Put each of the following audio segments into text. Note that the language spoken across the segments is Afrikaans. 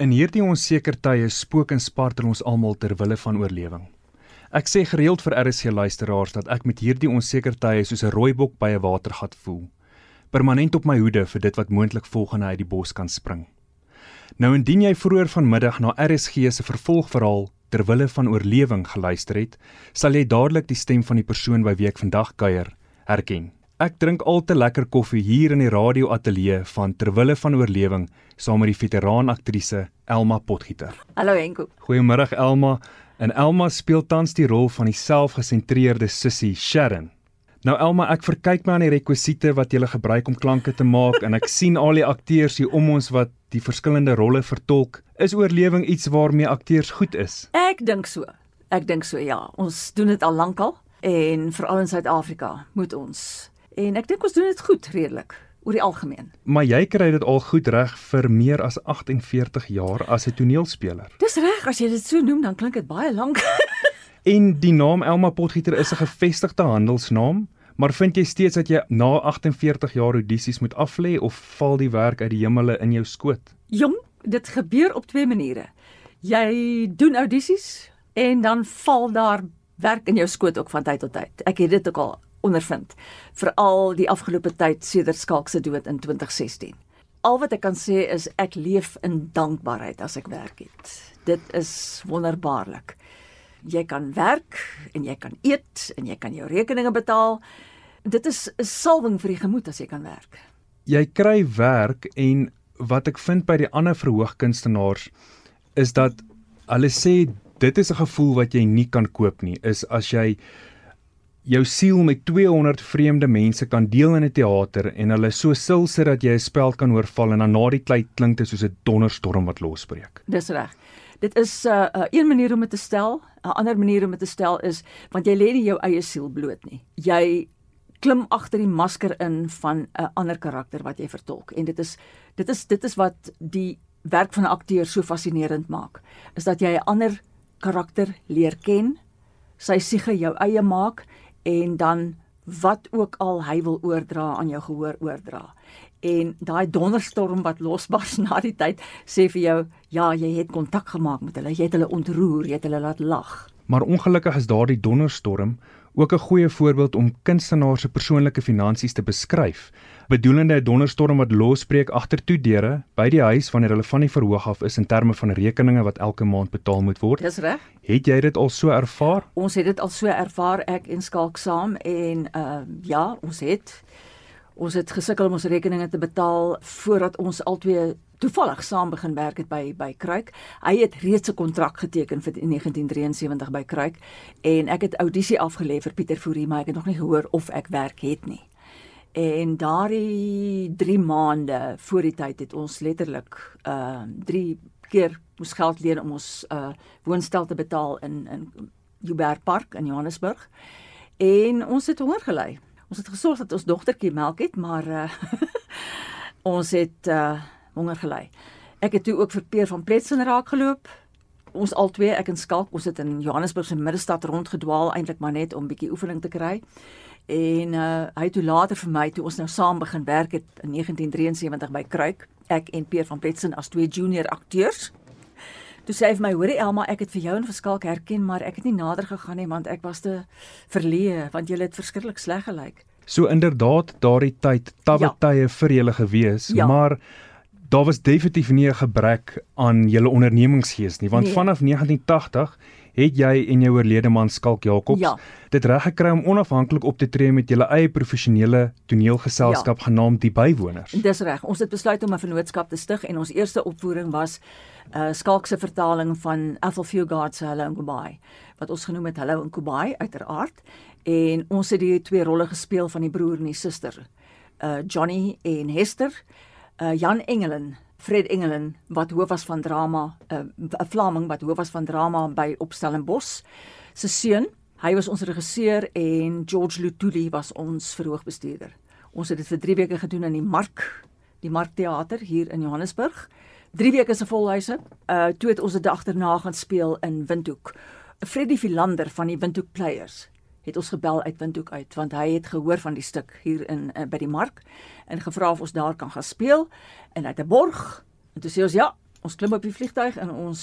In hierdie onseker tye spook en spartel ons almal ter wille van oorlewing. Ek sê gereeld vir RSC luisteraars dat ek met hierdie onseker tye soos 'n rooibok by 'n watergat voel. Permanent op my hoede vir dit wat moontlik volgende uit die bos kan spring. Nou indien jy vroeër vanmiddag na RSG se vervolgverhaal ter wille van oorlewing geluister het, sal jy dadelik die stem van die persoon by wie ek vandag kuier herken. Ek drink al te lekker koffie hier in die radioateljee van Terwille van Oorlewing saam met die veteraan aktrise Elma Potgieter. Hallo Henko. Goeiemôre Elma. En Elma speel tans die rol van die selfgesentreerde sussie Sharon. Nou Elma, ek verkyk my aan die rekwisiete wat jy gebruik om klanke te maak en ek sien al die akteurs hier om ons wat die verskillende rolle vertolk. Is oorlewing iets waarmee akteurs goed is? Ek dink so. Ek dink so ja. Ons doen dit al lankal en veral in Suid-Afrika moet ons En ek dink ons doen dit goed redelik oor die algemeen. Maar jy kry dit al goed reg vir meer as 48 jaar as 'n toneelspeler. Dis reg, as jy dit so noem, dan klink dit baie lank. en die naam Elma Potgieter is 'n gevestigde handelsnaam, maar vind jy steeds dat jy na 48 jaar audisies moet aflê of val die werk uit die hemele in jou skoot? Jong, dit gebeur op twee maniere. Jy doen audisies en dan val daar werk in jou skoot ook van tyd tot tyd. Ek het dit ook al ondervind veral die afgelope tyd sedert Skalk se dood in 2016. Al wat ek kan sê is ek leef in dankbaarheid as ek werk het. Dit is wonderbaarlik. Jy kan werk en jy kan eet en jy kan jou rekeninge betaal. Dit is 'n salwing vir die gemoed as jy kan werk. Jy kry werk en wat ek vind by die ander verhoogkunstenaars is dat hulle sê dit is 'n gevoel wat jy nie kan koop nie. Is as jy jou siel met 200 vreemde mense kan deel in 'n teater en hulle so sil sit dat jy 'n spel kan oorval en dan na die tyd klink dit soos 'n donderstorm wat losbreek. Dis reg. Dit is 'n uh, uh, een manier om dit te stel. 'n Ander manier om dit te stel is want jy lê nie jou eie siel bloot nie. Jy klim agter die masker in van 'n ander karakter wat jy vertolk en dit is dit is dit is wat die werk van 'n akteur so fascinerend maak. Is dat jy 'n ander karakter leer ken, sy siege jou eie maak en dan wat ook al hy wil oordra aan jou gehoor oordra. En daai donderstorm wat losbars na die tyd sê vir jou, ja, jy het kontak gemaak met hulle, jy het hulle ontroer, jy het hulle laat lag. Maar ongelukkig is daardie donderstorm ook 'n goeie voorbeeld om kunstenaars se persoonlike finansies te beskryf. Bedoelende 'n donderstorm wat losbreek agter toe deure by die huis wanneer hulle van die verhoog af is in terme van rekeninge wat elke maand betaal moet word. Dis reg. Het jy dit al so ervaar? Ons het dit al so ervaar ek en Skalk saam en uh ja, ons het ons het gesukkel om ons rekeninge te betaal voordat ons albei toevallig saam begin werk het by by Kruik. Hy het reeds 'n kontrak geteken vir 1973 by Kruik en ek het audisie afgelê vir Pieter Fourie, maar ek het nog nie gehoor of ek werk het nie. En daardie 3 maande voor die tyd het ons letterlik uh 3 keer moes geld leen om ons uh woonstel te betaal in in Joubert Park in Johannesburg. En ons het honger gelei. Ons het gesorg dat ons dogtertjie melk het, maar uh ons het uh honger gely. Ek het toe ook vir Peer van Pletsen raak geloop. Ons albei, ek en Skalk, ons het in Johannesburg se middestad rondgedwaal eintlik maar net om bietjie oefening te kry. En uh hy het toe later vir my toe ons nou saam begin werk het in 1973 by Kruik, ek en Peer van Pletsen as twee junior akteurs. Toe sê hy vir my, "Hoorie Elma, ek het vir jou en vir Skalk herken, maar ek het nie nader gegaan nie want ek was te verleë want jy het verskriklik sleg gelyk." So inderdaad, daardie tyd, tawwe ja. tye vir julle gewees, ja. maar daar was definitief nie 'n gebrek aan julle ondernemingsgees nie want nee. vanaf 1980 het jy en jou oorlede man Skalk Jacobs ja. dit reg gekry om onafhanklik op te tree met julle eie professionele toneelgeselskap ja. genaamd Die Bywoners. Dis reg. Ons het besluit om 'n vennootskap te stig en ons eerste opvoering was uh, Skalk se vertaling van Ethel Fugard se Hello in Kubai wat ons genoem het Hello in Kubai uiteraard en ons het die twee rolle gespeel van die broer en die suster. Uh Johnny en Hester uh, Jan Engelen, Fred Engelen wat hoof was van drama, eh, 'n uh, Vlaming wat hoof was van drama by Opstellenbos. Se seun, hy was ons regisseur en George Lutuli was ons verhoogbestuurder. Ons het dit vir 3 weke gedoen in die Mark, die Markteater hier in Johannesburg. 3 weke se volhuise. Uh toe het ons dit agterna gaan speel in Windhoek. Freddie Philander van die Windhoek Players het ons gebel uit Windhoek uit want hy het gehoor van die stuk hier in uh, by die mark en gevra of ons daar kan gaan speel en hy het 'n borg en toe sê ons ja Ons klim op die vliegtuig en ons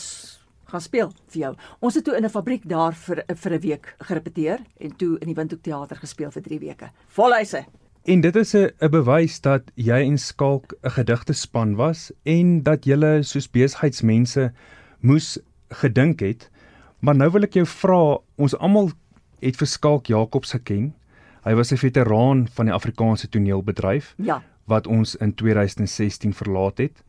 gaan speel vir jou. Ons het toe in 'n fabriek daar vir vir 'n week gerepeteer en toe in die Windhoek teater gespeel vir 3 weke. Volhuise. En dit is 'n bewys dat jy en Skalk 'n gedigte span was en dat julle soos besigheidsmense moes gedink het. Maar nou wil ek jou vra, ons almal het vir Skalk Jacobs geken. Hy was 'n veteraan van die Afrikaanse toneelbedryf Ja. wat ons in 2016 verlaat het.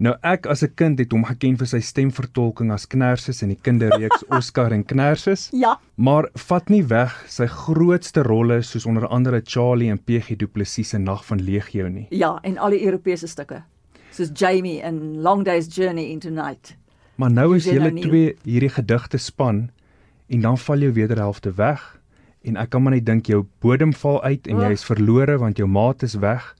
Nou ek as 'n kind het hom geken vir sy stemvertolking as Knersus in die kinderreeks Oscar en Knersus, Ja. maar vat nie weg sy grootste rolle soos onder andere Charlie en PG Du Plessis se Nag van Legio nie. Ja, en al die Europese stukke. Soos Jamie in Long Day's Journey into Night. Maar nou is julle O'Neill. twee hierdie gedigte span en dan val jou wederhelfte weg en ek kan maar net dink jou bodem val uit en jy Ag. is verlore want jou maat is weg.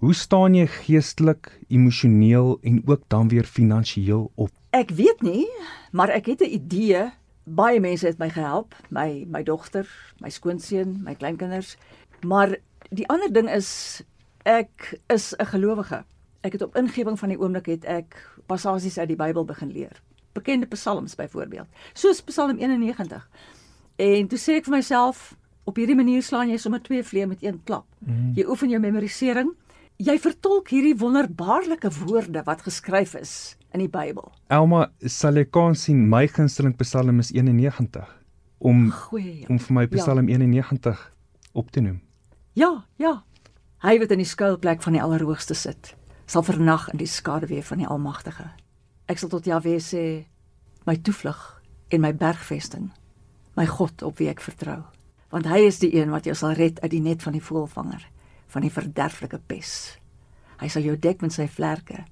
Hoe staan jy geestelik, emosioneel en ook dan weer finansiëel op? Ek weet nie, maar ek het 'n idee. Baie mense het my gehelp, my my dogter, my skoonseun, my kleinkinders. Maar die ander ding is ek is 'n gelowige. Ek het op ingewing van die oomblik het ek passasies uit die Bybel begin leer. Bekende psalms byvoorbeeld, soos Psalm 91. En toe sê ek vir myself, op hierdie manier slaan jy sommer twee vleie met een klap. Mm. Jy oefen jou memorisering. Jy vertolk hierdie wonderbaarlike woorde wat geskryf is in die Bybel. Elma, sal jy kan sien my gunsteling Psalm is 91 om Goeie. om vir my Ja. Psalm 91 op te noem. Ja, ja. Hy wat in die skuilplek van die Allerhoogste sit, sal vernag in die skaduwee van die Almagtige. Ek sal tot Jahwe sê, my toevlug en my bergvesting, my God op wie ek vertrou, want hy is die een wat jou sal red uit die net van die voëlvanger, van die verderflike pes. Hy sal jou dek met sy vlerke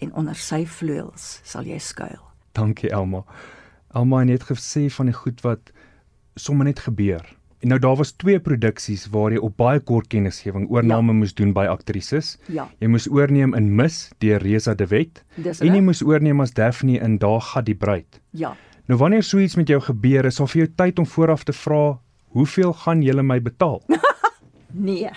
en onder sy vleuels sal jy skuil. Dankie Elma. Elma het gesê van die goed wat sommer net gebeur. En nou daar was twee produksies waar jy op baie kort kennisgewing oorname ja. moes doen by aktrises. Ja, Jy moes oorneem in Mis deur Reza de Wet dis en jy moes oorneem as Daphne in Daar gaan die bruid. Ja. Nou wanneer so iets met jou gebeur, is of vir jou tyd om vooraf te vra, hoeveel gaan julle my betaal? Nee.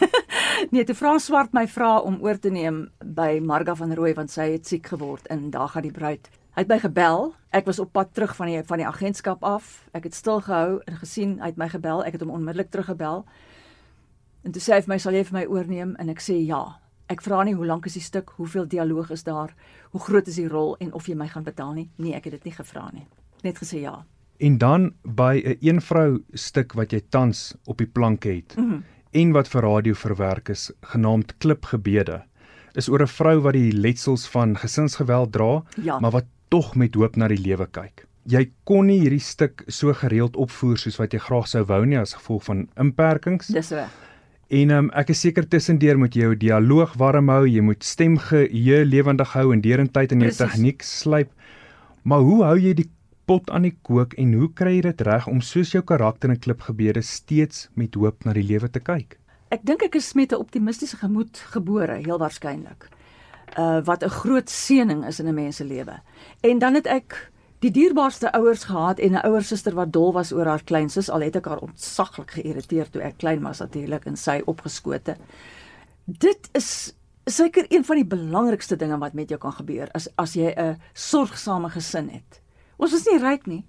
nee, toe Frans Swart my vra om oor te neem by Marga van Rooi want sy het siek geword en daar gaan die bruid. Hy het my gebel. Ek was op pad terug van die van die agentskap af. Ek het stil gehou en gesien hy het my gebel. Ek het hom onmiddellik teruggebel. En toe sê hy vir my, "Sal jy vir my oorneem?" En ek sê, "Ja." Ek vra nie hoe lank is die stuk, hoeveel dialoog is daar, hoe groot is die rol en of jy my gaan betaal nie. Nee, ek het dit nie gevra nie. Net gesê ja. En dan by 'n een vrou stuk wat jy tans op die plank het mm -hmm. en wat vir radio verwerk is, genaamd Klipgebede, is oor 'n vrou wat die letsels van gesinsgeweld dra, Ja. maar wat tog met hoop na die lewe kyk. Jy kon nie hierdie stuk so gereeld opvoer soos wat jy graag sou wou nie as gevolg van inperkings. Dis reg. En um, ek is seker tussendeur moet jy jou dialoog warm hou, jy moet stem geheue lewendig hou en derentyd in jou Presies. tegniek slyp. Maar hoe hou jy die pot aan die kook en hoe kry jy dit reg om soos jou karakter in klipgebede steeds met hoop na die lewe te kyk? Ek dink ek is met 'n optimistiese gemoed gebore, heel waarskynlik. Uh wat 'n groot seëning is in 'n mens se lewe. En dan het ek die dierbaarste ouers gehad en 'n ouer suster wat dol was oor haar kleinsus, al het ek haar ontsaglik geïrriteer toe ek klein was natuurlik en sy opgeskote. Dit is seker een van die belangrikste dinge wat met jou kan gebeur as as jy 'n sorgsame gesin het. Ons is nie ryk nie.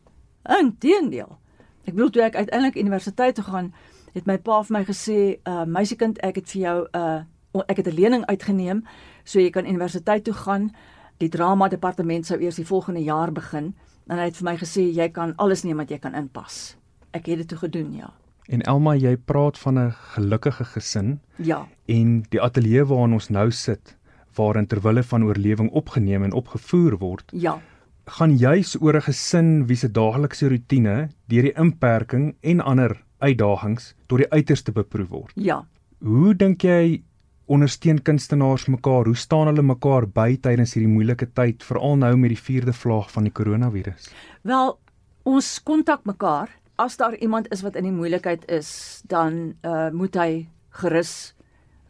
Inteendeel. Ek bedoel toe ek uiteindelik universiteit toe gaan, het my pa vir my gesê, "Uh meisiekind, ek het vir jou 'n uh, ek het 'n lening uitgeneem so jy kan universiteit toe gaan. Die drama departement sou eers die volgende jaar begin." En hy het vir my gesê, "Jy kan alles neem wat jy kan inpas." Ek het dit toe gedoen, ja. En Elma, jy praat van 'n gelukkige gesin Ja. en die ateljee waarin ons nou sit, waarin terwille van oorlewing opgeneem en opgevoer word, Ja. gaan juis oor 'n gesin wie se daaglikse rotine deur die inperking en ander uitdagings tot die uiterste beproef word. Ja. Hoe dink jy ondersteun kunstenaars mekaar? Hoe staan hulle mekaar by tydens hierdie moeilike tyd, veral nou met die 4de vlaag van die koronavirus? Wel, ons kontak mekaar. As daar iemand is wat in die moeilikheid is, dan uh moet hy gerus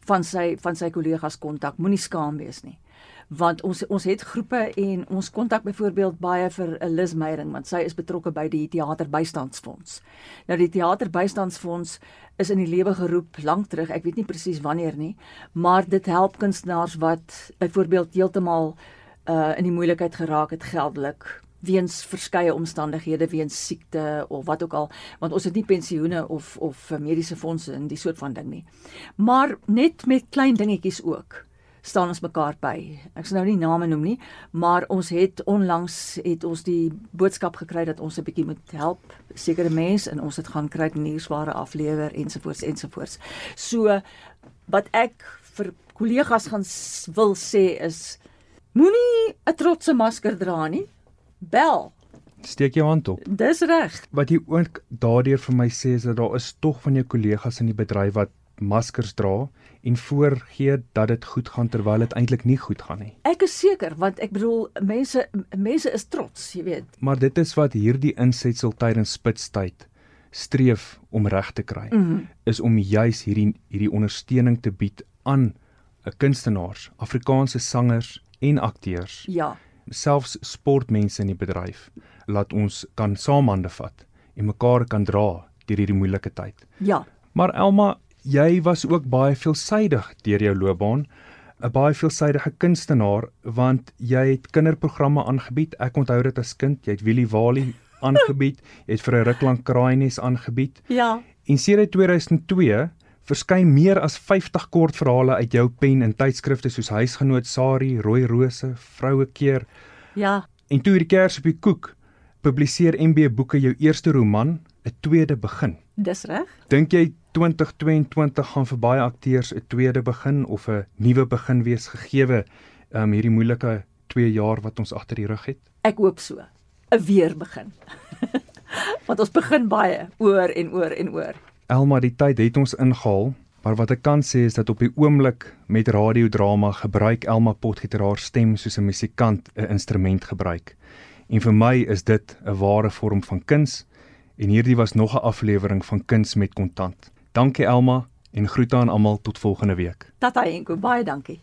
van sy van sy kollegas kontak. Moenie skaam wees nie. Want ons ons het groepe en ons kontak byvoorbeeld baie vir Liz Meyering want sy is betrokke by die teaterbystandsfonds. Nou die teaterbystandsfonds is in die lewe geroep lank terug. Ek weet nie presies wanneer nie, maar dit help kunstenaars wat byvoorbeeld heeltemal uh in die moeilikheid geraak het geldelik weens verskeie omstandighede weens siekte of wat ook al want ons het nie pensioene of of mediese fondse en die soort van ding nie maar net met klein dingetjies ook staan ons mekaar by. Ek sal nou nie name noem nie, maar ons het onlangs het ons die boodskap gekry dat ons 'n bietjie moet help sekere mense en ons het gaan kry nuusware aflewer ensovoorts ensovoorts. So wat ek vir kollegas gaan wil sê is moenie 'n trotse masker dra nie. Bel. Steek jou hand op. Dis reg. Wat jy ook daardeur vir my sê is dat daar is tog van jou kollegas in die bedryf wat maskers dra en voorgee dat dit goed gaan terwyl dit eintlik nie goed gaan nie. Ek is seker want ek bedoel mense mense is trots, jy weet. Maar dit is wat hierdie insetsel tydens spitstyd streef om reg te kry. Mm -hmm. Is om juis hierdie hierdie ondersteuning te bied aan 'n eh, kunstenaars, Afrikaanse sangers en akteurs. Ja. Selfs sportmense in die bedryf laat ons kan saamhande vat en mekaar kan dra deur hierdie moeilike tyd. Ja. Maar Elma, jy was ook baie veelsidig deur jou loopbaan. 'n Baie veelsidige kunstenaar want jy het kinderprogramme aangebied. Ek onthou dit as kind, jy het Willie Wally aangebied, jy het vir 'n ruk lank Kraaienies aangebied. Ja. En sedert 2002 verskyn meer as 50 kortverhale uit jou pen in tydskrifte soos Huisgenoot Sari, Rooi Rose, Vroue keer. Ja. En toe hierdie kers op die koek publiseer MB Boeke jou eerste roman, 'n tweede begin. Dis reg. Dink jy 2022 gaan vir baie akteurs 'n tweede begin of 'n nuwe begin wees gegeewe um hierdie moeilike 2 jaar wat ons agter die rug het? Ek hoop so. 'n Weer begin. Want ons begin baie oor en oor en oor. Elma, die tyd het ons ingehaal, maar wat ek kan sê is dat op die oomblik met radiodrama gebruik Elma Potgieter haar stem soos 'n musikant 'n instrument gebruik. En vir my is dit 'n ware vorm van kuns en hierdie was nog 'n aflewering van Kuns met Kontant. Dankie Elma en groete aan almal tot volgende week. Tata Enko, baie dankie.